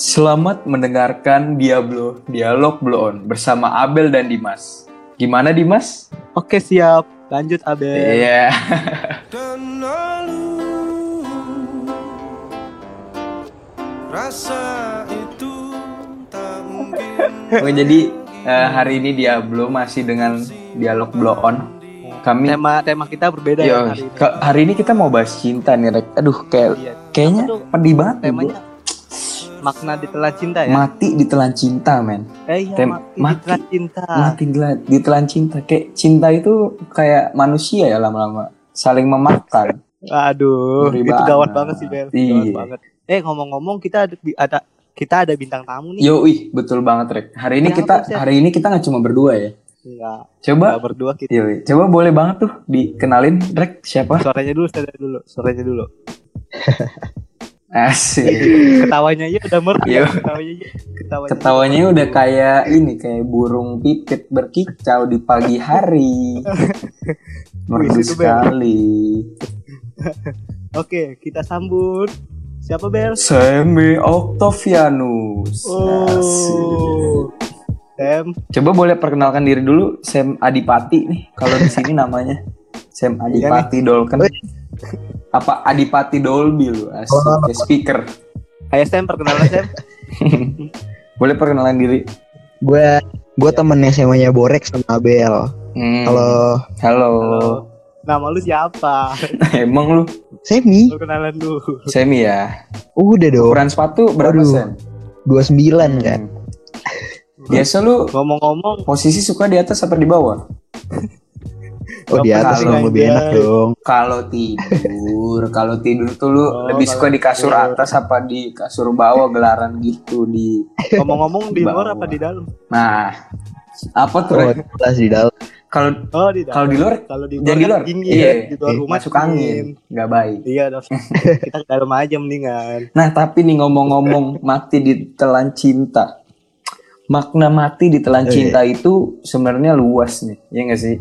Selamat mendengarkan Diablo Dialog Blow On bersama Abel dan Dimas. Gimana Dimas? Oke siap, lanjut Abel. Iya. lalu rasa itu tak mungkin Oke, jadi eh, hari ini Diablo masih dengan Dialog Blow On. Kami Tema tema kita berbeda Yo, ya hari ini. ke- hari ini kita mau bahas cinta nih, Rek. Aduh, kayak Iya. kayaknya pedih banget Temanya bro. Makna ditelan cinta ya. Mati ditelan cinta, men. eh iya, tem- mati, mati. ditelan cinta. Mati ditelan, ditelan cinta. Kayak cinta itu kayak manusia ya lama-lama. Saling memakan. Aduh, Ngeri itu gawat banget. sih Bel. Iya. Gawat banget. Eh ngomong-ngomong kita ada, ada kita ada bintang tamu nih. Yo, ih, betul banget, Rek. Hari ini Siapa, kita hari ini kita nggak cuma berdua ya. Enggak, Coba enggak berdua kita. Yo, coba boleh banget tuh dikenalin, Rek, siapa? Suaranya dulu, suaranya dulu, suaranya dulu. Asik. Ketawanya aja udah merdu. Iya. ya, Ketawanya aja. Ketawanya. Ketawanya udah kayak ini kayak burung pipit berkicau di pagi hari. Merdu sekali. Oke, kita sambut. Siapa Bel? Semi Octavianus. Asik. Oh. Sam, Coba boleh perkenalkan diri dulu Sam Adipati nih kalau di sini namanya. Sam Adipati Dolken. Apa Adipati Dolby lu? Asik. Kayak speaker. Ayo Sam, perkenalan Sam. Boleh perkenalan diri. gue gue temennya semanya Borek sama Abel Hmm. halo Halo. Halo. Nama lu siapa? Emang lu Semi Perkenalan dulu. Semi ya? udah dong Ukuran sepatu berapa Waduh. Sam? 29 kan Biasa lu Ngomong-ngomong, posisi suka di atas apa di bawah? Oh di atas dong lebih enak dong Kalau tidur, kalau tidur tuh lu Oh, lebih suka di kasur tidur. atas apa di kasur bawah gelaran gitu di. ngomong-ngomong di luar apa di dalam? Nah, apa tuh? oh jelas di dalam Oh, Kalau di dalam. kalau di luar Kalau di luar, jangan di kan luar. dingin. Iya, Di luar rumah masuk angin, nggak baik. Iya, kita ke dalam aja mendingan. Nah, tapi nih ngomong-ngomong mati ditelan cinta. Makna mati ditelan Oh, iya. cinta itu sebenarnya luas nih, ya nggak sih?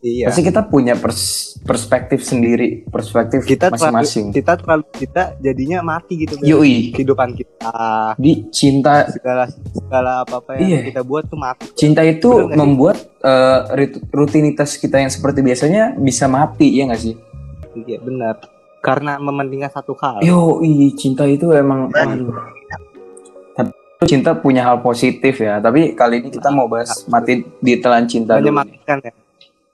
Iya. Pasti kita punya pers- perspektif sendiri, perspektif Kita terlalu, masing-masing. kita terlalu kita jadinya mati gitu. Yoi, Kehidupan kita, di cinta segala segala apa-apa yang Iya. kita buat tuh mati. cinta itu Bener sih? membuat rit- rutinitas kita yang seperti biasanya bisa mati, ya nggak sih? Iya, benar. Karena mementingkan satu hal. Yo, cinta itu emang aduh. Cinta punya hal positif ya, tapi kali ini kita mau bahas mati cinta dulu. nih. Menyematikan ya.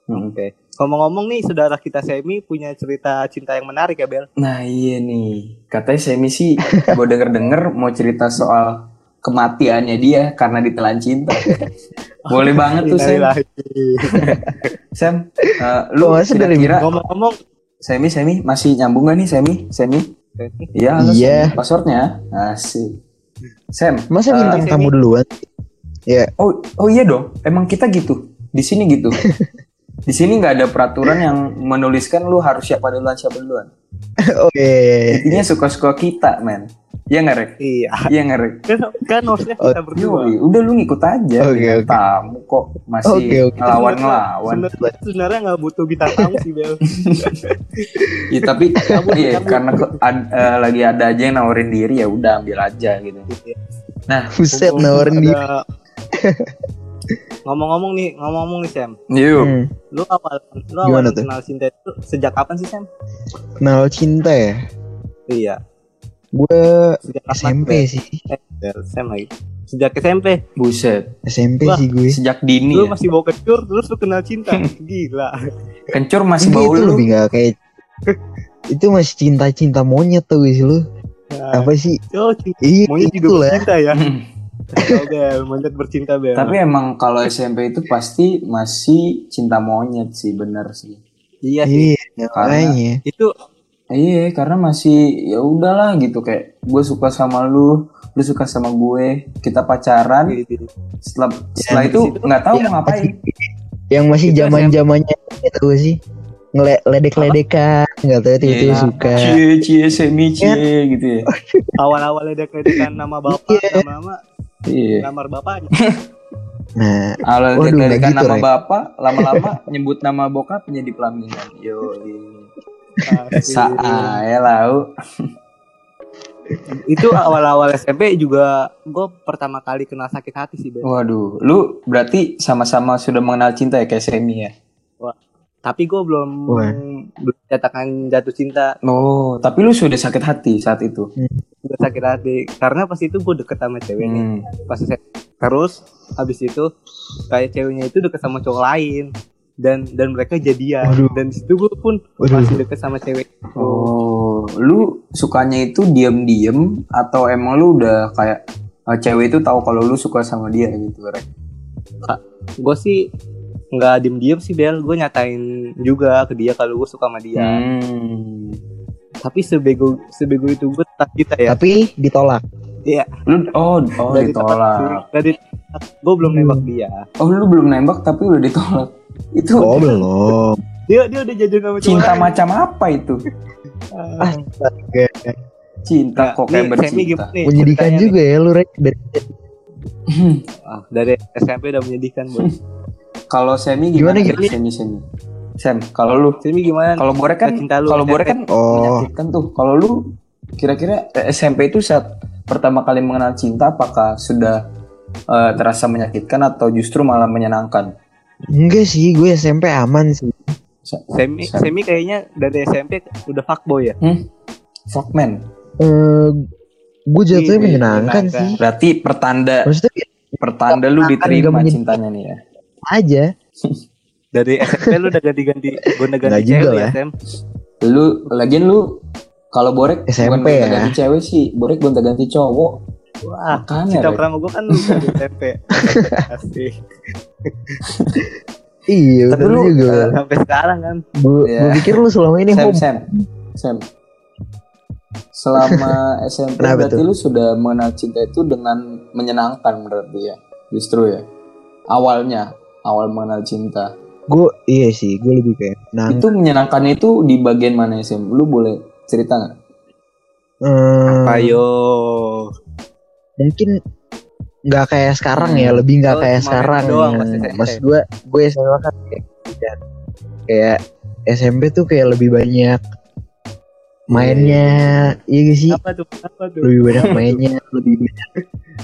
Hmm. Oke. Ngomong-ngomong nih, saudara kita Semi punya cerita cinta yang menarik ya, Bel. Nah iya nih, katanya Semi sih gue denger-denger mau cerita soal kematiannya dia karena ditelan cinta. Boleh banget tuh Sam. Innalillahi. Sam, eh, lu Oh, kira-kira Ngomong-ngomong, Semi Semi masih nyambung gak nih Semi? Semi? Iya, halo, Iya. Passwordnya? Asik. Sam, masa Eh, bintang tamu duluan ya oh oh iya dong. Emang kita gitu. Di sini gitu. Di sini nggak ada peraturan yang menuliskan lu harus siapa duluan siapa duluan. oke Intinya suka-suka kita, men. Iya nggak Rek? iya. Iya nggak Rek? Kan, kan harusnya kita berdua. Yoi, udah lu ngikut aja. Oke, bintang oke. Tamu kok masih Oke, oke. ngelawan-ngelawan. Sebenarnya sebenarnya nggak butuh bintang tamu sih Bel. Ya, tapi Cabut, iya, karena ke- ad- eh, lagi ada aja yang nawarin diri ya udah ambil aja gitu. Nah, buset nawarin dia ada- Ngomong-ngomong nih, ngomong-ngomong nih Sam. yuk. Hmm, Lu awal lu awal tuh? kenal cinta itu sejak kapan sih Sam? kenal cinta ya Iya. gue SMP Bel? sih Eh, Sam lagi. Sejak SMP. Buset. SMP Wah. sih gue Sejak dini Lu ya. masih bawa kencur terus lu kenal cinta. Gila. Kencur masih bau itu lu. lebih gak kayak itu masih cinta-cinta monyet tuh guys lu Nah, apa sih oh, cinta. iya Monyet juga bercinta ya. Oh, Bel, monyet bercinta Bel. Tapi emang kalau SMP itu pasti masih cinta monyet sih, bener sih. iya sih. iya makanya Itu Iya, karena masih ya udahlah gitu kayak gue suka sama lu, lu suka sama gue, kita pacaran. Setelah setelah di itu nggak tahu ya, mau ngapain. yang masih Itu zaman zamannya itu gak sih ngeledek-ledekan nggak tahu itu Iya. suka Cie cie semi cie gitu ya. awal-awal ledek-ledekan nama bapak, Iya. nama-nama Iya. lamar bapaknya. nah Awal Waduh, kan gitu, nama Rek. bapak, lama-lama nyebut nama bokap menjadi pelaminan. Yo, saya lau. itu awal-awal SMP juga gue pertama kali kenal sakit hati sih Bel. Waduh, lu berarti sama-sama sudah mengenal cinta ya kayak Semi ya? Tapi gue belum Wah. belum nyatakan jatuh cinta, Oh, tapi lu sudah sakit hati saat itu. Udah sakit hati. Karena pas itu gue deket sama cewek nih. Hmm. Pas SMP. Terus habis itu kayak ceweknya itu deket sama cowok lain dan dan mereka jadian. Waduh. Dan situ gue pun Waduh. masih deket sama cewek. itu. Oh, lu sukanya itu diem-diem atau emang lu udah kayak eh, cewek itu tahu kalau lu suka sama dia gitu, Rek? Gue sih nggak diem-diem sih Bel. Gue nyatain juga ke dia kalau gue suka sama dia. Hmm. Tapi sebego sebego itu gue tetap kita ya. Tapi ditolak. Lu oh, oh Dari ditolak. Dari gue belum nembak dia. Oh, lu belum nembak tapi udah ditolak. Itu Oh belum. Dia dia udah jajan sama cinta lain. macam apa itu? Ah. Astaga. Cinta Nah, kok kayak nih, Semi bercinta. gimana nih Menyedihkan juga ya lu rek dari nih? Ah, dari SMP udah menyedihkan bos. Kalau Semi gimana? Gimana, Semi, Semi, Semi. Sem, kalau lu Semi gimana? kalau Borek kan Cinta lu, kalau. Borek kan Oh. menyakitkan tuh. Kalau lu kira-kira eh, SMP itu saat pertama kali mengenal cinta apakah sudah eh, terasa menyakitkan atau justru malah menyenangkan? Enggak sih, gue SMP aman sih. Semi Sem. Semi kayaknya dari SMP udah fuckboy ya. Fuck man. Eh gue jatuhnya Iya, menyenangkan menyenangkan. sih. Berarti pertanda Maksudnya ya pertanda lu diterima cintanya nih ya. aja. Dari SMP lu udah ganti-ganti gonta-ganti Nggak juga cewek ya, lah. Sem. Lu lagian lu kalau Borek SMP bukan ya. ganti cewek sih, Borek gonta-ganti cowok. Wah, Makanya, cinta pertama gue kan lu dari SMP. Asik. Iya, Tapi lu, juga. eh, Sampai sekarang kan. gue Iya. gue pikir lu selama ini Sam, home. Sam, Sam. Selama SMP Kenapa berarti tuh? lu sudah mengenal cinta itu dengan menyenangkan berarti ya, justru ya. Awalnya, awal mengenal cinta. Gue iya sih, gue lebih kayak nah Itu menyenangkan itu di bagian mana ya, Sam? Lu boleh cerita nggak? eh, Ayo. mungkin nggak kayak sekarang ya, Hmm. lebih nggak Oh, kayak sekarang. doang. Mas gue, gue SMA kan kayak kayak SMP tuh kayak lebih banyak mainnya, iya gak sih? Apa tuh? Apa tuh? Lebih banyak mainnya, lebih banyak.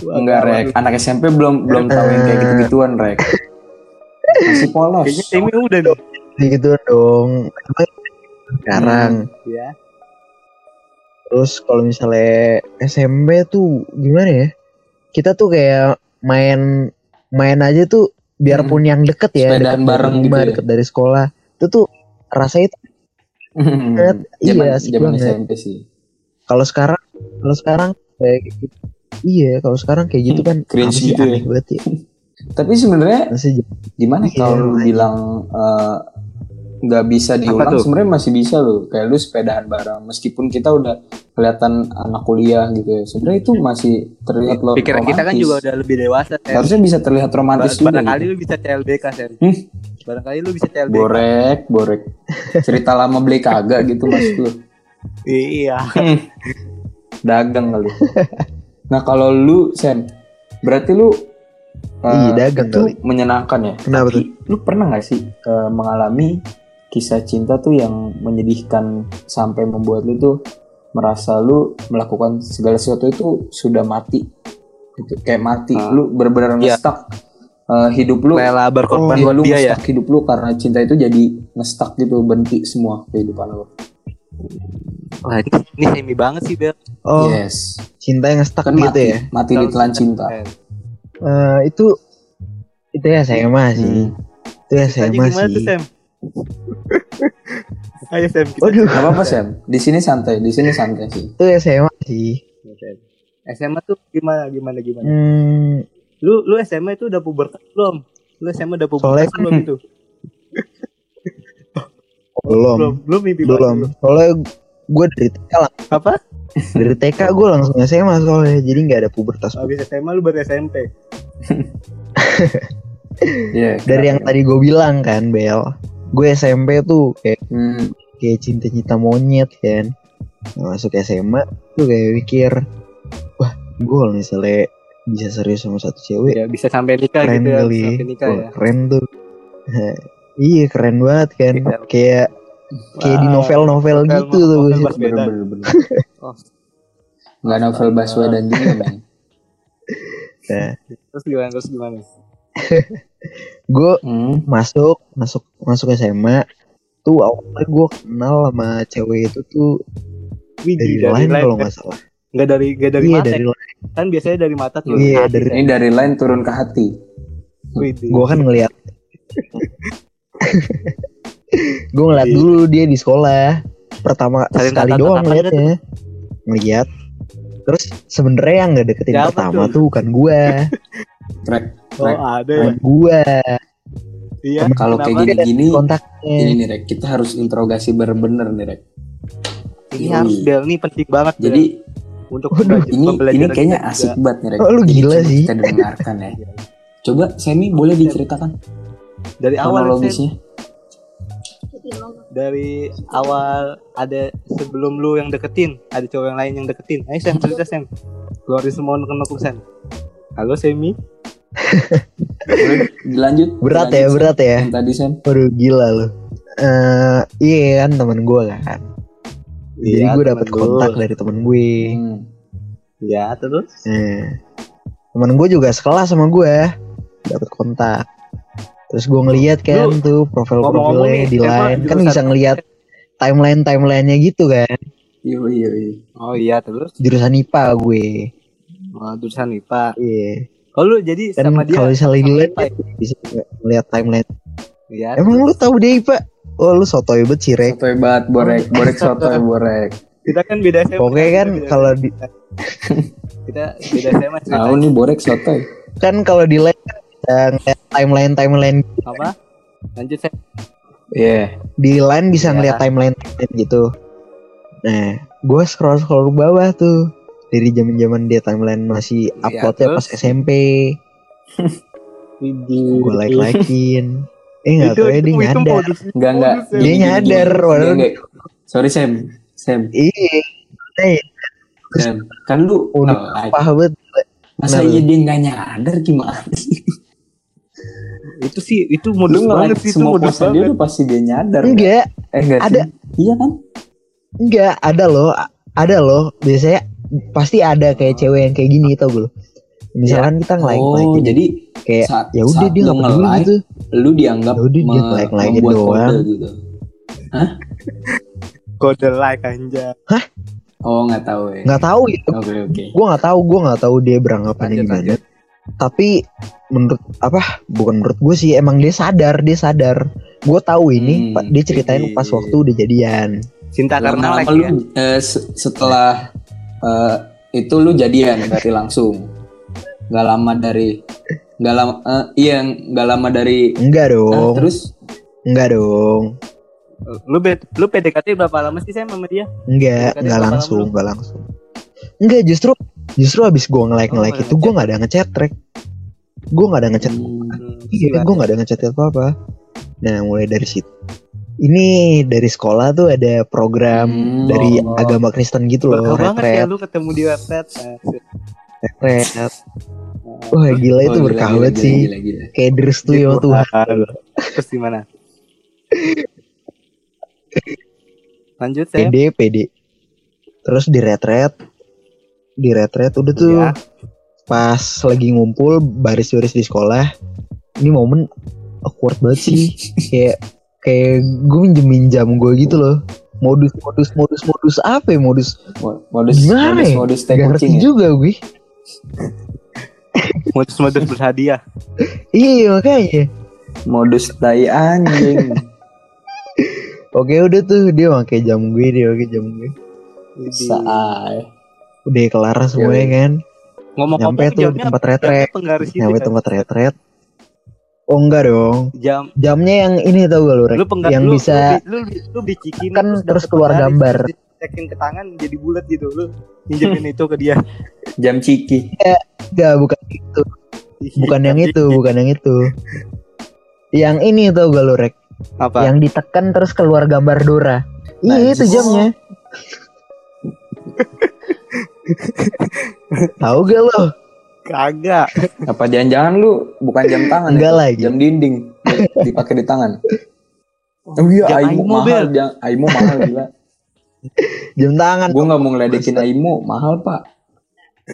Enggak, Rek. Anak SMP belum belum tahu yang kayak gitu-gituan, Rek. Masih polos. Kayaknya Semi udah dong. gitu dong. Sekarang Ya. Terus kalau misalnya SMP tuh gimana ya? Kita tuh kayak main main aja tuh biarpun yang deket ya, Sepedaan deket dari bareng gitu rumah, ya? deket dari sekolah. Itu tuh rasanya tuh banget. Zaman iya, asik zaman banget. SMP sih. Kalau sekarang kalau sekarang kayak gitu. Iya, kalau sekarang kayak gitu kan Cringe sih, gitu ya. aneh banget ya. Tapi sebenarnya gimana Iya, kalau lu bilang eh, nggak bisa diulang sebenarnya masih bisa loh kayak lu sepedaan bareng meskipun kita udah kelihatan anak kuliah gitu ya sebenarnya itu masih terlihat lo Pikiran kita kan romantis. juga udah lebih dewasa, Sem. harusnya bisa terlihat romantis juga Barangkali gitu. lu bisa CLBK, Sem. Hmm. Barangkali lu bisa CLBK. borek borek cerita lama beli kagak gitu maksud lu Iya. dagang kali nah kalau lu Sen berarti lu eh, Iya, dagang itu kali. menyenangkan ya Kenapa Tapi lu pernah gak sih eh, mengalami kisah cinta tuh yang menyedihkan sampai membuat lu tuh merasa lu melakukan segala sesuatu itu sudah mati gitu kayak mati Ah. lu benar-benar Iya. ngestak eh, hidup lu Rela berkorban Iya, buat lu dia ya. ngestak hidup lu karena cinta itu jadi ngestak gitu berhenti semua kehidupan lu Wah, ini, ini semi banget sih, Bel. oh, yes cinta yang stuck kan gitu mati ya. mati Kalau ditelan cinta Eh, itu itu ya SMA sih. Hmm. Itu ya Ceritanya SMA gimana tuh, sih. Sem? Ayo, Sem. Kita Waduh, Gak apa-apa Sam di sini santai di sini santai sih itu SMA sih. SMA tuh gimana gimana gimana? Hmm, Lu lu SMA itu udah pubertas belum? Lu SMA udah Soalnya pubertas belum itu? belum, Belum, belum mimpi belum. Soalnya gue dari TK lang- Apa? dari TK gue langsung SMA soalnya, jadi nggak ada pubertas. Habis SMA lu baru SMP. Iya, Dari yang tadi gue bilang kan, Bel, gue SMP tuh kayak Hmm, kayak cinta-cinta monyet kan. Nah, masuk SMA tuh kayak mikir, wah gue kalau misalnya bisa serius sama satu cewek, Ya bisa sampai nikah keren gitu ya, kali. sampai nikah Wah, ya. Keren tuh. iya keren banget kan, Iya. kayak kayak di Wah, novel-novel novel- gitu tuh. novel buset. Baswedan. bener, bener, bener. Oh. Nggak novel Baswedan juga men. Nah, Terus gimana? Terus gimana? gue Hmm. masuk masuk masuk SMA tuh awalnya gue kenal sama cewek itu tuh Wih, dari, dari, lain kalau kan? nggak salah. Nggak dari nggak dari iya mata. dari ya? lain. Kan biasanya dari mata tuh. Iya, hati dari-? Ini dari lain turun ke hati. Gue kan ngeliat. gue ngeliat Iya. dulu dia di sekolah. Pertama Saling sekali doang ngeliatnya. Ngeliat. Terus sebenarnya yang nggak deketin Siapa pertama tuh? tuh bukan gue, Krek. Oh, ada ya. gue. Iya. Kalau kayak gini-gini, Kontaknya. ini nih Rek, kita harus interogasi bener-bener nih Rek. ini harus Bel, ini penting banget. Jadi untuk Waduh, ini ini kayaknya asik banget nih Rek. Oh, lu gila coba sih. Kita dengarkan ya. Coba Semi boleh diceritakan dari awal Sen. kronologisnya. Dari awal ada sebelum lu yang deketin ada cowok yang lain yang deketin ayo Sam cerita Sam keluarin semua lu Sam halo Semi dilanjut. Berat ya, Sam. berat ya. Yang tadi Sam. Waduh gila lu. Eh iya kan temen gue kan. Jadi Iya, gue dapet kontak dari temen gue. Hmm. ya terus Nah, temen gue juga sekelas sama gue. Dapet kontak. Terus gue ngeliat kan Lu, tuh profil-profilnya nih, di line. Kan bisa ngeliat timeline timelinenya gitu kan. Iya iya iya. oh iya terus Jurusan IPA gue. oh, jurusan IPA Iya. oh lu jadi Kan sama dia kalau misalnya di line bisa ngeliat timeline. ya Emang lu tahu dia IPA? Oh lu sotoy banget sih Rek. Sotoy banget borek, borek sotoy borek. kita kan beda SMA Pokoknya kan Kita kalau di kita beda SMA Tahu nih borek sotoy. kan kalau di line kan timeline timeline apa lanjut Sam Iya. di line bisa Iya. ngeliat timeline timeline gitu. Nah, gue scroll scroll ke bawah tuh dari zaman zaman dia timeline masih Iya, uploadnya pas terus? SMP. Gue like likein. Eh nggak tahu ya dia nyadar. modus Enggak enggak. modus, Sam. Dia nyadar, enggak. Sorry Sam. Sam. Iya. Eh, Sam. Kan lu Udah oh, paham banget. masa iya dia nggak nyadar gimana sih? itu sih itu modus Lu banget sih itu modus posan dia banget tuh pasti dia nyadar. Enggak, Eh enggak Ada. sih? Iya kan? enggak ada loh, ada loh. Biasanya pasti ada kayak cewek yang kayak gini tau gue. Misalkan kita nge-like oh, like jadi kayak saat, ya udah dia nggak peduli gitu. lu dianggap Ya udah dia like-likein membuat doang. kode gitu. kode like aja Oh nggak tahu ya. Nggak tahu ya. Oke oke. gue nggak tahu gue nggak tahu dia beranggapannya Lanjut, gimana lanjut. Tapi menurut apa bukan menurut gue sih emang dia sadar dia sadar. Gue tahu ini Hmm, Pak, dia ceritain jadi- pas waktu udah jadian. Cinta karena like lu. ya? Eh, se- setelah eh, itu lu jadian berarti langsung. Nggak lama dari nggak lama eh, iya nggak lama dari enggak ah, dong. terus? Enggak dong. Lu bet lu PDKT berapa lama sih Sam sama dia? Enggak enggak langsung lama enggak langsung enggak justru justru abis gue nge like Oh, nge like nggak itu gue nggak ada ngechat track gue nggak ada ngechat. Hmm, iya gue nggak ada ngechat apa apa nah mulai dari situ ini dari sekolah tuh ada program Hmm, dari oh. agama Kristen gitu loh Berkah banget ya lu ketemu di website retret. Wah gila itu Oh, berkah gila, banget gila, sih. Gila, gila. kayak Gitu. sama Tuhan. Terus gimana? Lanjut Sam PD PD terus di retret di retret udah tuh Ya. pas lagi ngumpul baris-baris di sekolah ini momen awkward banget sih kayak kayak gue minjem minjam gue gitu loh modus modus modus modus apa ya modus Mo- Modus Gimana modus ya? modus gak ngerti ya. juga gue modus-modus berhadiah iya makanya Modus tai anjing. oke udah tuh dia pakai jam gue dia pakai jam gue Saai. Udah kelar semuanya Yoi. kan? Ngomong-ngomong nyampe tuh di jamnya tempat retret. gitu nyampe kan? tempat retret. Oh enggak dong. Jam. Jamnya yang ini tau gak lu Rek? lu yang lu, bisa lu, lu, lu bicikin kan terus keluar gambar. cekin ke tangan jadi bulat gitu. Lu minjemin itu ke dia. Jam ciki. enggak bukan itu bukan yang itu bukan yang itu. Yang ini tau gak lu Rek? Apa? Yang ditekan terus keluar gambar Dora. Iya itu Najis. jamnya tahu gak lo kagak Apa jangan-jangan lu bukan jam tangan Enggak itu? lagi. Jam dinding dipakai di tangan. Oh iya, Jam Aimo Aimo, mahal, jam Aimo mahal gila. jam tangan Gue nggak mau ngeledekin Aimo, mahal pak.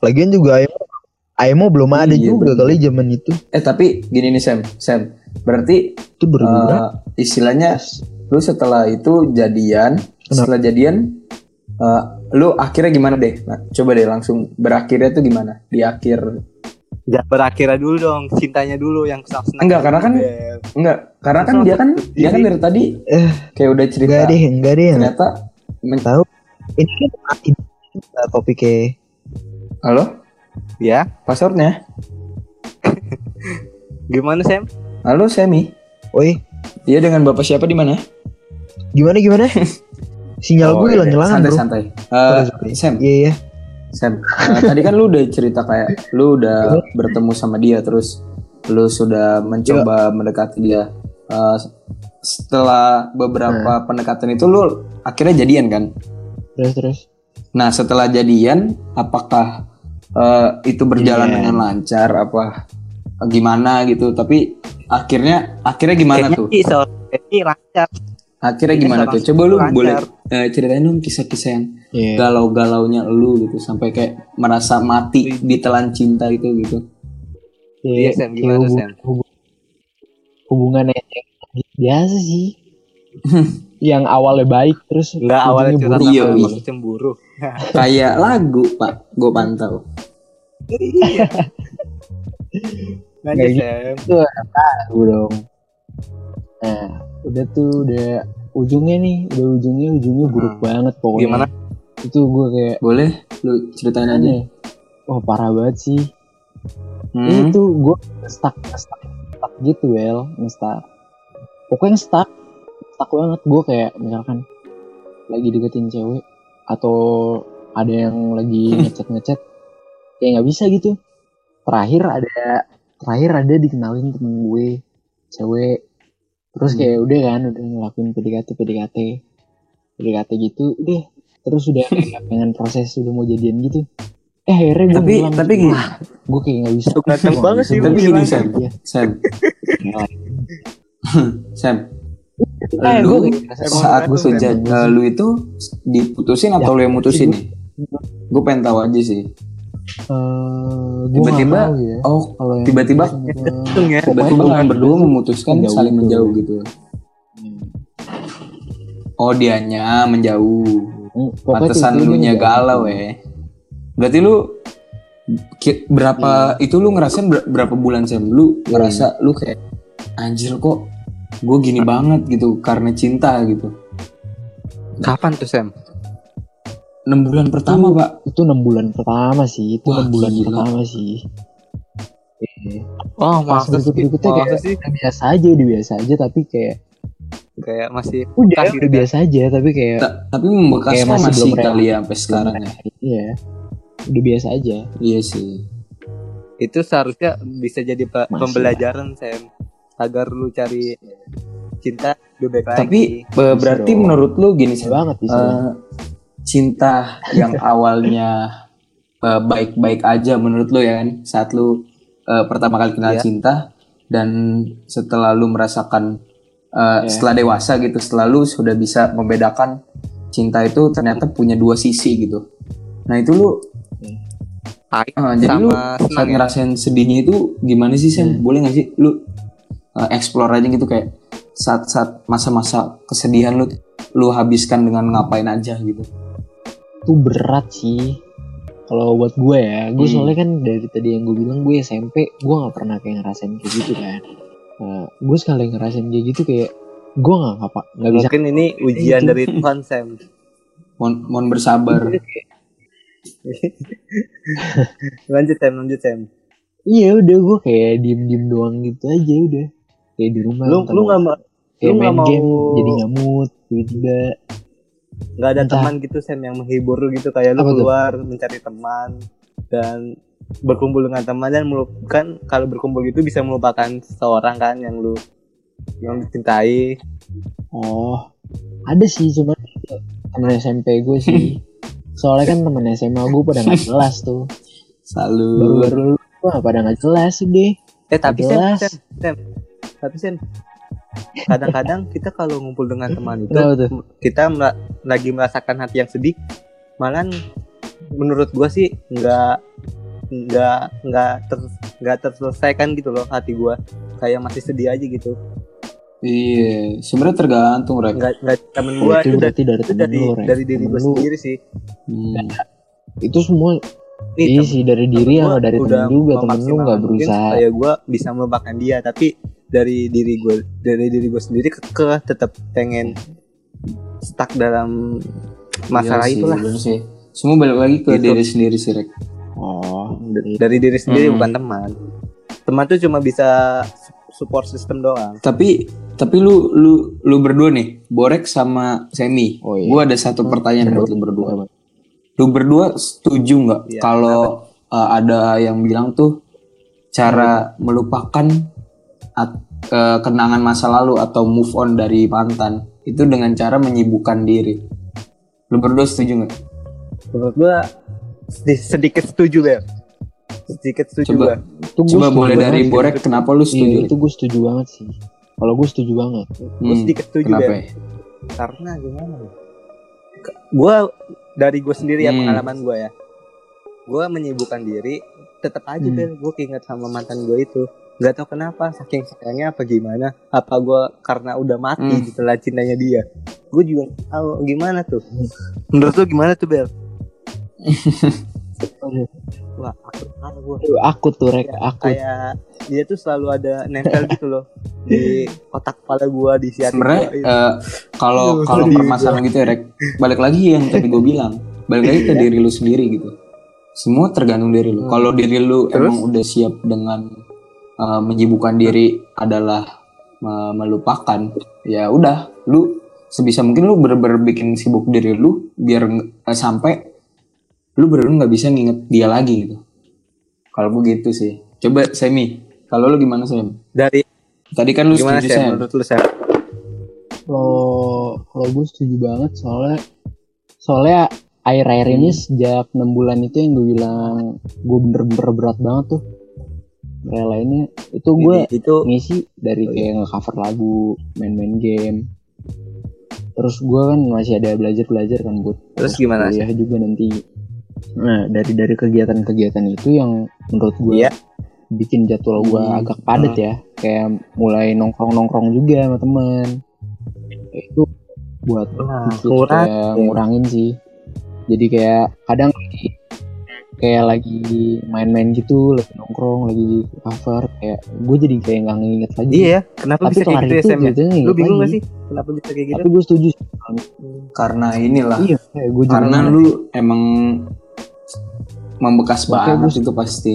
Lagian juga Aimo Aimo belum ada Iya, juga bener. kali zaman itu. Eh tapi gini nih Sam, Sam. Berarti Itu berguna. eh, istilahnya lu setelah itu jadian, setelah jadian eh, lu akhirnya gimana deh? Nah, coba deh langsung berakhirnya tuh gimana? Di akhir Jangan berakhirnya dulu dong, cintanya dulu yang senang Enggak, karena kan- enggak, karena kan dia kan dia kan dari tadi Eh, kayak udah cerita enggak deh, enggak deh. ternyata men- Tahu. Ini kan ini topiknya. halo ya. passwordnya Gimana Sam? halo Semi Oi, iya dengan bapak siapa di mana gimana gimana? Sinyal Oh, gue iya, hilang-hilangan, santai Bro. santai Eh, Sorry, sorry. Sam Iya, iya. Sam eh, tadi kan lu udah cerita kayak lu udah bertemu sama dia terus lu sudah mencoba mendekati dia Eh, setelah beberapa pendekatan itu lu akhirnya jadian kan Terus terus. nah setelah jadian apakah eh, itu berjalan Iya. dengan lancar apa gimana gitu tapi akhirnya akhirnya gimana Kayaknya tuh sih soal ini lancar. Akhirnya gimana tuh coba lu lancar. boleh eh, ceritain dong kisah-kisah yang Iya. galau-galaunya lu gitu sampai kayak merasa mati ditelan cinta itu gitu Iya, Sam, kayak gimana, hubung- Sam? hubung- hubungan yang biasa sih. yang awalnya baik terus Enggak awalnya curhat buruk. Iya, iya. cemburu. kayak lagu pak gue pantau Lanjut Kayak Sam. itu tahu dong. Nah, udah tuh udah ujungnya nih, udah ujungnya ujungnya buruk banget pokoknya. Gimana? Itu gue kayak boleh lu ceritain aja aneh. Wah parah banget sih. Hmm. Itu gue stuck, stuck, stuck gitu well, stuck. Pokoknya stuck, stuck banget. Gue kayak misalkan lagi deketin cewek atau ada yang lagi ngechat ngechat, ya nggak bisa gitu. Terakhir ada, terakhir ada dikenalin temen gue, cewek. Terus Hmm. kayak udah kan, udah ngelakuin PDKT, PDKT, PDKT gitu, udah. Terus udah kayak pengen proses udah mau jadian gitu. Eh akhirnya gue tapi bilang, tapi gini gue kayak nggak bisa Wah, banget bisa sih, tapi gini? Sam Iya. Sam Sam Eh, lu saat gue Sam. eh, lu itu diputusin atau lu yang mutusin nih gue pengen tahu aja sih eh, tiba-tiba ya. oh Kalau yang tiba-tiba ya. tiba-tiba kalian berdua memutuskan menjauh saling gitu. menjauh gitu Hmm. oh dianya menjauh Hmm, pantesan lu dia nya menjauh. galau ya berarti lu berapa itu lu ngerasain ber- berapa bulan Sam lu Iya. ngerasa lu kayak anjir kok gue gini banget gitu karena cinta gitu Kapan tuh Sam? Enam bulan pertama Itu- pak Itu enam bulan pertama sih. Itu Wah, enam bulan gila. pertama sih. Iya. Oh, Pas masa sih? berikut-berikutnya Masa kayak sih? biasa aja, udah biasa aja. Tapi kayak Kayak masih udah, Kasih udah udah. biasa aja. Tapi kayak Ta- tapi membekas Kayak mah masih masih, belum real. kali ya sampai sekarang ya iya, udah biasa aja. iya sih itu seharusnya bisa jadi Masih pembelajaran Sam agar lu cari cinta lebih baik lagi. tapi be- berarti menurut lu gini Bisa Sam banget bisa. banget. Cinta yang awalnya eh, baik-baik aja menurut lu ya kan saat lu eh, pertama kali kenal Iya. cinta dan setelah lu merasakan eh, Iya. setelah dewasa gitu setelah lu sudah bisa membedakan cinta itu ternyata punya dua sisi gitu nah itu lu Pahit eh, jadi lu saat ya. ngerasain sedihnya itu gimana sih Sam? Hmm. boleh gak sih lu eh, explore aja gitu kayak saat-saat masa-masa kesedihan lu lu habiskan dengan ngapain aja gitu itu berat sih kalau buat gue ya gue Hmm. soalnya kan dari tadi yang gue bilang gue SMP gue nggak pernah kayak ngerasain kayak gitu kan Nah, gue sekali ngerasain kayak gitu kayak gue nggak apa nggak bisa Mungkin ini ujian Itu. dari Tuhan Sam. mohon, mohon bersabar Lanjut Sam, lanjut Sam. iya udah gue kayak diem diem doang gitu aja udah kayak di rumah Lu lu nggak mau kayak lu main mau- game jadi nggak mood tiba-tiba nggak ada Entah. teman gitu Sam yang menghibur lu gitu. Kayak lu Apa keluar mencari teman dan berkumpul dengan teman dan melupakan kalau berkumpul gitu bisa melupakan seseorang kan yang lu yang dicintai. oh ada sih cuma temen SMP gue sih. Soalnya kan temen SMA gue pada nggak jelas tuh. Selalu baru-baru wah pada nggak jelas deh Eh tapi Sam, Jelas. Sam, Sam, tapi Sam, kadang-kadang kita kalau ngumpul dengan teman itu kita mera- lagi merasakan hati yang sedih, malah menurut gua sih nggak nggak nggak ter nggak terselesaikan gitu loh hati gua. Kayak masih sedih aja gitu. Iya, sebenarnya tergantung rek. nggak nggak temen gua itu itu, dari, berarti dari itu dari lu, dari diri lu. sendiri sih. Hmm. itu semua Nih, iya sih dari diri gua dari temen juga. Temen lu nggak berusaha. supaya gua bisa melupakan dia tapi dari diri gua dari diri gua sendiri ke tetap pengen stuck dalam masalah Iya itulah sih. Semua balik lagi ke Gitu. diri sendiri sih rek. oh dari diri sendiri Hmm. bukan teman teman tuh cuma bisa support system doang Tapi tapi lu lu lu berdua nih, Borek sama Semi. Oh, iya. Gua ada satu pertanyaan buat lu berdua. Lu berdua setuju nggak Iya, kalau uh, ada yang bilang tuh cara melupakan at- uh, kenangan masa lalu atau move on dari mantan itu dengan cara menyibukkan diri. Lu berdua setuju nggak? menurut gua sedi- sedikit setuju Bel sedikit setuju Coba. gua Coba setuju boleh dari sih. Borek kenapa lu iya setuju? itu gue setuju banget sih kalau gue setuju banget gua Hmm, sedikit setuju kenapa? Bel ya? karena gimana ya? Gua dari gua sendiri ya Hmm. pengalaman gua ya gua menyibukkan diri tetap aja Hmm. Bel gua keinget sama mantan gua itu nggak tahu kenapa saking sayangnya apa gimana apa gua karena udah mati Hmm. gitu lah cintanya dia gua juga tahu gimana tuh menurut lu gimana tuh Bel wah aku Aduh, aku tuh rek aku kayak dia tuh selalu ada nempel gitu loh di otak kepala gua di hati Sebenarnya gua. eh, kalau kalau permasalahan gitu ya Rek, balik lagi yang tadi gue bilang, balik lagi ke diri lu sendiri gitu. Semua tergantung diri lu. Kalau diri lu Terus? emang udah siap dengan eh, menyibukkan diri adalah me- melupakan, ya udah, lu sebisa mungkin lu bener-bener bikin sibuk diri lu biar eh, sampai lu bener-bener nggak bisa nginget dia lagi gitu. Kalau gue gitu sih. Coba Semi, kalau lu gimana Sem? dari Tadi kan lu gimana setuju sih Sem. menurut lu Sam? kalau kalau gue setuju banget soalnya soalnya air-air ini sejak enam bulan itu yang gue bilang gue bener-bener berat banget tuh relainnya itu gue itu ngisi dari kayak nge-cover lagu main-main game terus gue kan masih ada belajar-belajar kan buat terus gimana sih? juga nanti nah dari dari kegiatan-kegiatan itu yang menurut gue Iya. bikin jadwal gue Hmm. agak padat ya kayak mulai nongkrong-nongkrong juga sama teman itu buat Nah, kurang kayak ya. ngurangin sih jadi kayak kadang kayak lagi main-main gitu lagi nongkrong lagi cover kayak gue jadi kayak nggak nginget lagi Iya ya, kenapa tapi bisa kayak gitu ya itu Sam ya? jadinya Lu bingung gak lagi. sih? Kenapa bisa kayak gitu? tapi gue setuju. Karena inilah iya kayak gue juga karena lu emang membekas Makanya banget gua- itu pasti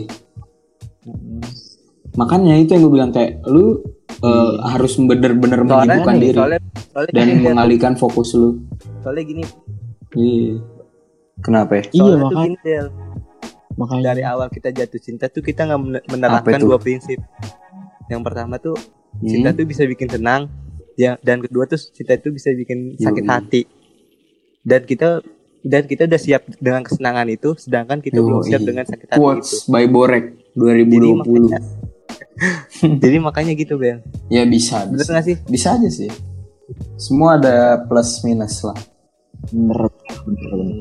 makanya itu yang gue bilang kayak lu uh, harus bener-bener menyibukkan diri soalnya, soalnya dan gini, Bel. mengalihkan fokus lu soalnya gini, iya kenapa ya? iya soalnya tuh makanya gini Del. Makanya dari awal kita jatuh cinta tuh kita nggak men- menerapkan itu? dua prinsip. Yang pertama tuh cinta Hmm? tuh bisa bikin tenang, ya dan kedua tuh cinta itu bisa bikin sakit Yoi. hati. Dan kita dan kita udah siap dengan kesenangan itu, sedangkan kita belum Yoi. siap dengan sakit hati itu. quotes by Borek Jadi 2020 makanya, jadi makanya gitu Bel. ya bisa Bener bisa. gak sih? bisa aja sih semua ada plus minus lah bener bener bener,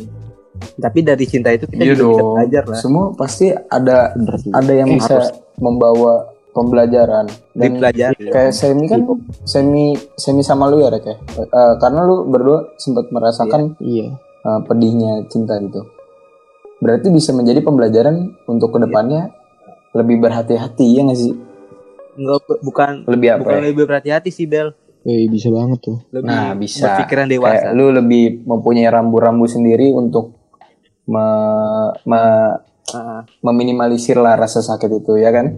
Tapi dari cinta itu kita iya juga bisa belajar lah. semua pasti ada ada yang Eh, bisa harus. membawa pembelajaran dan Dipelajari. kayak semi kan semi semi sama lu ya Rek ya Eh, karena lu berdua sempat merasakan iya eh, pedihnya cinta gitu berarti bisa menjadi pembelajaran untuk ke depannya lebih berhati-hati ya nggak sih Enggak bu- bukan lebih apa bukan ya? lebih berhati-hati sih Bel. eh bisa banget tuh Lebih Nah, bisa. berpikiran kayak dewasa. lu lebih mempunyai rambu-rambu sendiri untuk me- me- Ah, meminimalisir lah rasa sakit itu ya kan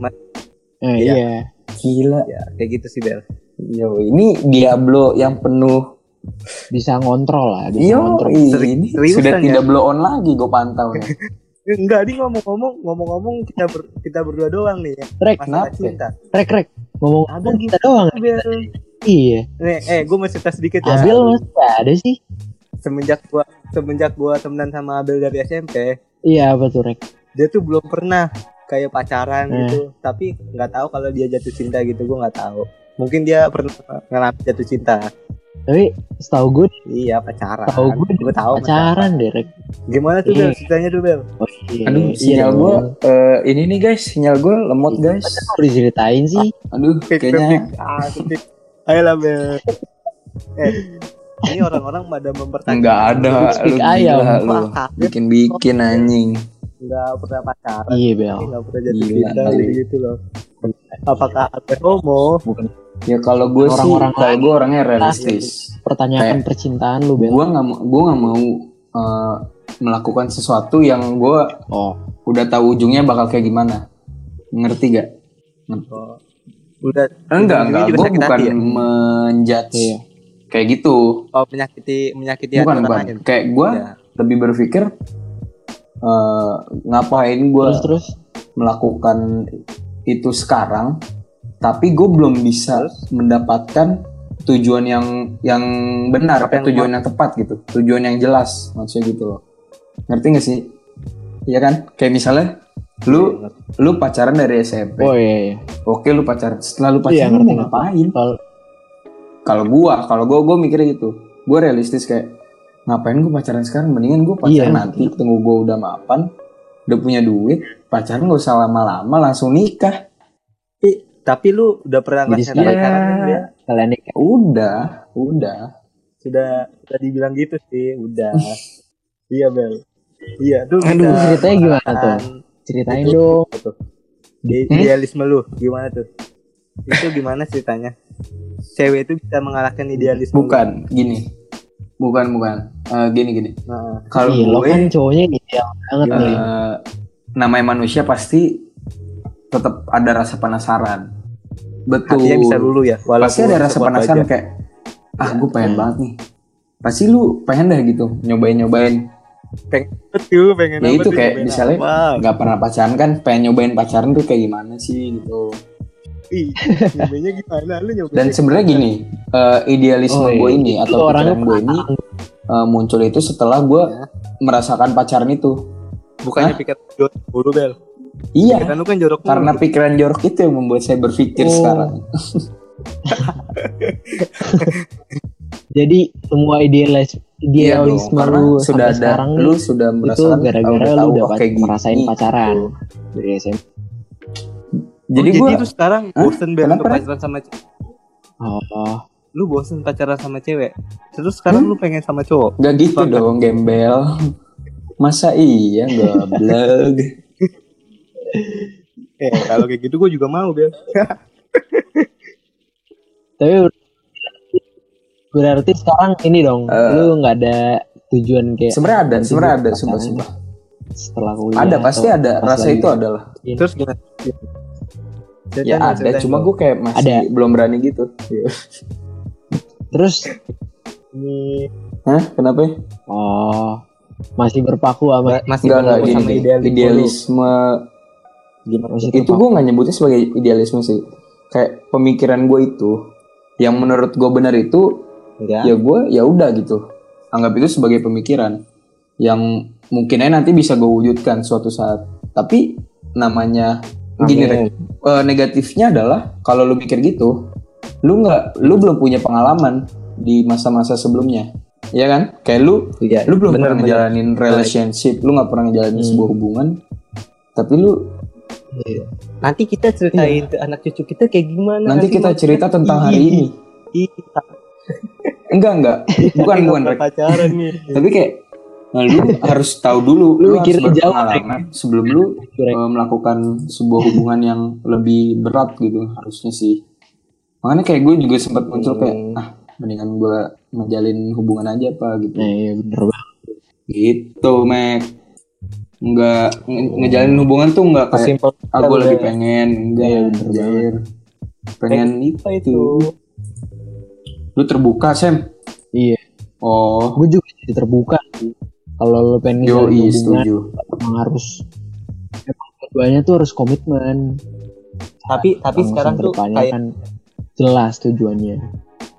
eh, Iya. iya gila ya, kayak gitu sih Bel. yo ini Diablo yang penuh bisa ngontrol lah bisa Yo, ngontrol ini sudah ya? tidak blow on lagi gue pantau nih. Enggak, di ngomong-ngomong, ngomong-ngomong kita ber, kita berdua doang nih ya. rek Masalah Kenapa? cinta. rek rek ngomong Abel kita doang Abel. iya Nih, eh, gue mau cerita sedikit ya. Abel masih ada sih Semenjak gua semenjak gua temenan sama Abel dari SMP, iya apa tuh rek dia tuh belum pernah kayak pacaran Eh. gitu. Tapi nggak tahu kalau dia jatuh cinta gitu, gua nggak tahu. Mungkin dia pernah ngalamin jatuh cinta. Tapi setahu gue, Iya pacaran. setahu gue gue tahu pacaran Derek. Gimana tuh Iya. Bel? Ceritanya tuh Bel. Oh, iya. Aduh, Iya sinyal dong. gue eh, ini nih guys, sinyal gue lemot guys. Kok diceritain sih? Aduh, kayaknya Ah. Ayo lah Bel. Eh, ini orang-orang pada mempertanyakan. nggak ada. Lu ayam. gila lu. Wah, kaget. Bikin-bikin anjing. Nggak pernah pacaran. Iya Bel. Nggak pernah cinta kali. gitu loh. Apakah ada homo? Ya kalau gue sih, Orang-orang kalau lain. gue orangnya realistis. Pertanyaan Kayak- percintaan lu Bel. Gue nggak mau, gue nggak mau eh, melakukan sesuatu yang gue Oh, udah tahu ujungnya bakal kayak gimana. Ngerti gak? Udah. Enggak, enggak. juga Gue bukan ya? menjudge Iya. Kayak gitu. Oh menyakiti menyakiti bukan, bukan. lain. Kayak gue Ya. lebih berpikir eh, ngapain gue terus terus. melakukan itu sekarang, tapi gue belum bisa mendapatkan tujuan yang yang benar, Apa tujuan yang tepat gitu, tujuan yang jelas maksudnya gitu loh. Ngerti gak sih? Iya kan? Kayak misalnya lu lu pacaran dari SMP. Oh iya iya. Oke lu pacaran. Setelah lu Iya, pacaran lu ngerti, ngapain? Kalau Kalau gua, kalau gua gua mikirnya gitu. Gua realistis kayak ngapain gua pacaran sekarang? Mendingan gua pacaran Iya. nanti tunggu gua udah mapan, udah punya duit, pacaran gak usah lama-lama langsung nikah. Tapi lu udah pernah ngerasain kan Iya. Bel? kalian nih Udah, udah. Sudah sudah dibilang gitu sih, udah. iya Bel. Iya, tuh Aduh, ceritanya gimana mengatakan ceritain dong. i- Hmm? Idealisme lu gimana tuh? Itu gimana ceritanya? Cewek itu bisa mengalahkan idealisme. Bukan, gini. Bukan, bukan. Eh, gini gini. Nah, Kalau Iya, lo gue kan cowoknya ideal banget nih. eh, namanya manusia pasti tetap ada rasa penasaran. Betul. hatinya bisa dulu ya. Walaupun pasti ada rasa penasaran baja. kayak ah gue pengen Hmm. banget nih pasti lu pengen deh gitu nyobain nyobain Betul, pengen Ya itu tuh, kayak misalnya nggak pernah pacaran kan pengen nyobain pacaran tuh kayak gimana sih gitu Ih, nyobainnya gimana? Lu nyobain dan sebenarnya gini eh, idealisme Oh, iya. gue ini Itu atau pikiran gue ini eh, muncul itu setelah gue merasakan pacaran itu bukannya Hah? pikir jorok dulu Bel. iya Pikiran lu kan jorok karena pikiran jorok itu yang membuat saya berpikir Oh. sekarang Jadi semua idealis Iya dong, idealisme karena lu sudah ada sekarang lu sudah itu merasakan gara-gara tahu lu udah kayak gini. ngerasain pacaran dari SMP. Jadi Oh, gue jadi lu sekarang Hah? bosen untuk pacaran sama cewek. Oh, Lu bosen pacaran sama cewek. Terus sekarang lu pengen sama cowok. Gak gitu Bahkan- dong gembel Masa iya goblok Eh, kalau kayak gitu gue juga mau Bel. tapi ber- berarti sekarang ini dong, Eh. lu nggak ada tujuan kayak Sebenarnya ada, sebenarnya gua ada, pacaran sumpah sumpah. setelah kuliah. Ada pasti ada, rasa itu adalah. Terus gimana? Ya ada, ceritain cuma gue kayak masih Ada. belum berani gitu. Terus Ini Hah? Kenapa? ya? oh masih berpaku sama masih Enggak enggak berlaku gini, sama gini. idealisme. Idealisme masih itu gue nggak nyebutnya sebagai idealisme sih. Kayak pemikiran gue itu yang menurut gue benar itu Ya. ya gue ya udah gitu. Anggap itu sebagai pemikiran yang mungkin aja nanti bisa gue wujudkan suatu saat. Tapi namanya gini. Rek, eh, negatifnya adalah kalau lu mikir gitu, lu nggak, lu belum punya pengalaman di masa-masa sebelumnya, ya kan? Kayak lu, Iya, lu belum bener, pernah bener. ngejalanin relationship, lu nggak pernah ngejalanin Hmm. sebuah hubungan, tapi lu Nanti kita ceritain ke anak cucu kita kayak gimana. Iya. nanti kita cerita tentang hari Ih, ini. ih, Enggak enggak, bukan bukan pernah Rek. pacaran nih. Tapi kayak nah, lu harus tahu dulu, Lu lu, harus berpengalaman sebelum lu eh, melakukan sebuah hubungan yang lebih berat gitu harusnya sih. Makanya kayak gue juga sempat muncul kayak Hmm. ah mendingan gue ngejalin hubungan aja apa gitu. Nah, iya bener banget. Gitu, Mek. Enggak nge- ngejalin hubungan tuh enggak kayak Simpel ah gue lagi pengen, enggak Iya, ya bener. Pengen apa itu? Lu terbuka, Sam. Iya, Oh, gue juga jadi terbuka. Kalau lu pengen yo hubungan, setuju. emang harus emang keduanya tuh harus komitmen. Tapi tapi Langsung sekarang tuh kayak kan jelas tujuannya.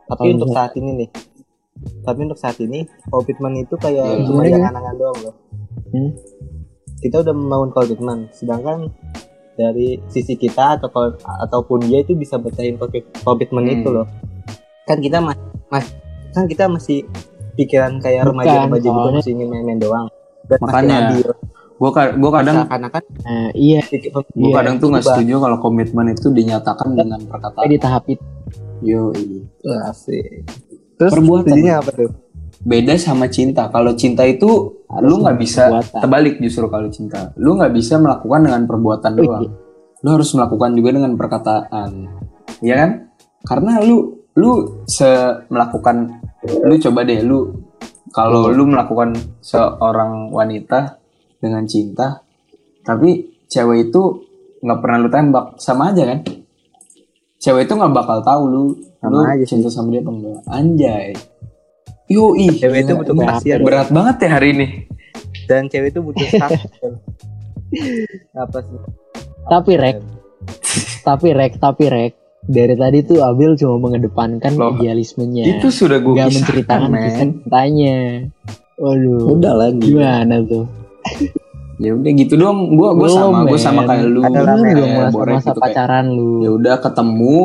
tapi kalau untuk saat ini nih. Tapi untuk saat ini komitmen itu kayak Iya, cuma iya. yang angan doang loh. Hmm? Kita udah membangun komitmen, sedangkan dari sisi kita atau ataupun dia itu bisa bertahan komitmen Hmm. itu loh. Kan kita masih mas, kan kita masih pikiran kayak remaja-remaja gitu masih ingin main-main doang. Dan Makanya. Gue gue kadang karena kan Nah, iya gue Iya, kadang tuh nggak setuju kalau komitmen itu dinyatakan dengan perkataan. Di tahap itu. Yo asik. Terus Perbuatan. setujunya apa tuh? Beda sama cinta. Kalau cinta itu lu nggak bisa perbuatan. terbalik justru kalau cinta. Lu nggak bisa melakukan dengan perbuatan doang. Lu harus melakukan juga dengan perkataan. Ya kan? Karena lu lu se melakukan lu coba deh lu kalau lu melakukan seorang wanita dengan cinta tapi cewek itu nggak pernah lu tembak sama aja kan? Cewek itu nggak bakal tahu lu Sama lu aja cinta sama dia apa enggak. Anjay. Yo ih cewek itu butuh berat- kepastian berat banget ya hari ini. Dan cewek itu butuh apa sih? Tapi rek. Tapi rek tapi rek dari tadi tuh Abil cuma mengedepankan Loh, idealismenya. itu sudah gue kisahkan menceritakan kisah cintanya waduh. Udah lagi gimana tuh? Ya udah gitu doang. Gue gue sama gue sama kayak lu Ada Belum lah, men. dong kayak masa, Borek masa gitu, kayak, pacaran lu. Ya udah ketemu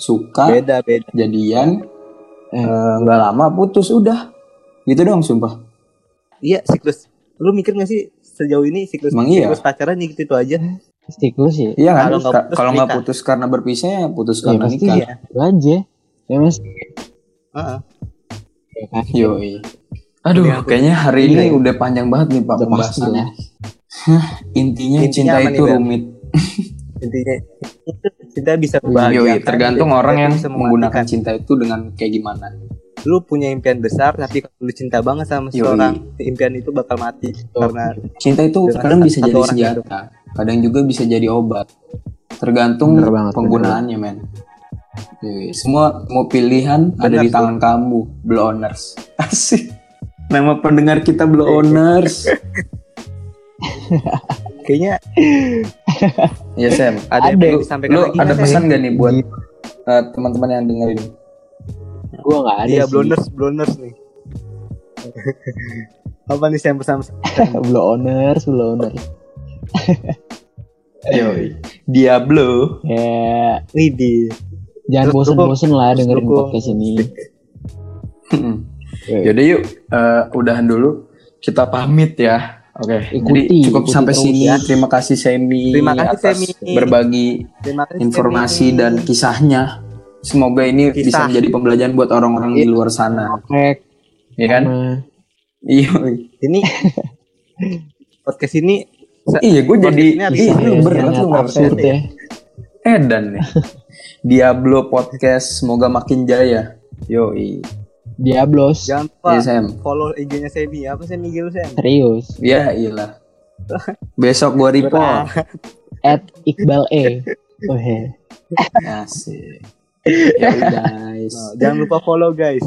suka beda beda. jadian Eh. eh, nggak lama putus udah. Gitu doang sumpah. Iya siklus. Lu mikir gak sih sejauh ini siklus Emang iya? siklus pacaran gitu itu aja siklus ya iya kan Kalau nggak putus, karena berpisah ya putus ya karena nikah ya itu aja ya mas Heeh. ya kan? Yoi. Aduh, putus. kayaknya hari Iya, ini ya. udah panjang banget nih Pak Udah pembahasannya. Hah, intinya, Intinya cinta apa nih, itu Ben? rumit. intinya cinta bisa Yoi, membahagiakan tergantung orang yang menggunakan cinta itu dengan kayak gimana. lu punya impian besar tapi kalau lu cinta banget sama Yoi. seseorang impian itu bakal mati karena Cinta itu kadang bisa jadi senjata, kadang juga bisa jadi obat. Tergantung Bener banget, penggunaannya, men. Yoi, Semua mau pilihan ada Bener di tuh. tangan kamu, Bloners. Asik. Nama pendengar kita Bloners. kayaknya ya Sam, ada, Ada. yang lu, disampaikan lu lagi ada Sam? pesan gak nih buat eh, teman-teman yang dengerin? gua nggak ada iya sih blonders blonders nih apa nih yang pesan bloners bloners Yoi. Diablo. ya Widih jangan bosen-bosen lah dengerin podcast ini Yaudah yuk, eh, udahan dulu. Kita pamit ya. Oke, Ikuti, jadi cukup ikuti sampai terus sini. ya. Terima kasih Semi Terima kasih, atas Semi. berbagi terima kasih informasi Semi. dan kisahnya. Semoga ini Kisah. bisa menjadi pembelajaran buat orang-orang di luar sana, rek ya kan? Iya, ini podcast ini iya, gue jadi ini iya, ya, berat lu nggak absurd percaya. ya Edan nih. Diablo podcast, semoga makin jaya. Yoi, Diablos jangan lupa iya Sam. follow IG-nya Semi apa sih IG lu Sam serius Ya iyalah. Besok gua report. at Iqbal E oh, he. Asik. Ya guys. Nah, jangan lupa follow guys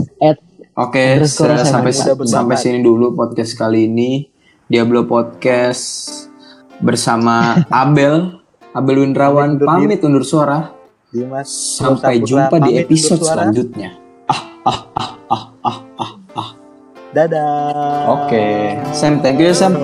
Oke, Underscore se- saya sampai sampai sini dulu podcast kali ini. Diablo Podcast bersama Abel, Abel Windrawan Pamit undur pamit undur suara. Dimas Sampai jumpa di episode selanjutnya. Ah ah ah ah ah ah ah. dadah Oke, Sam, thank you Sam.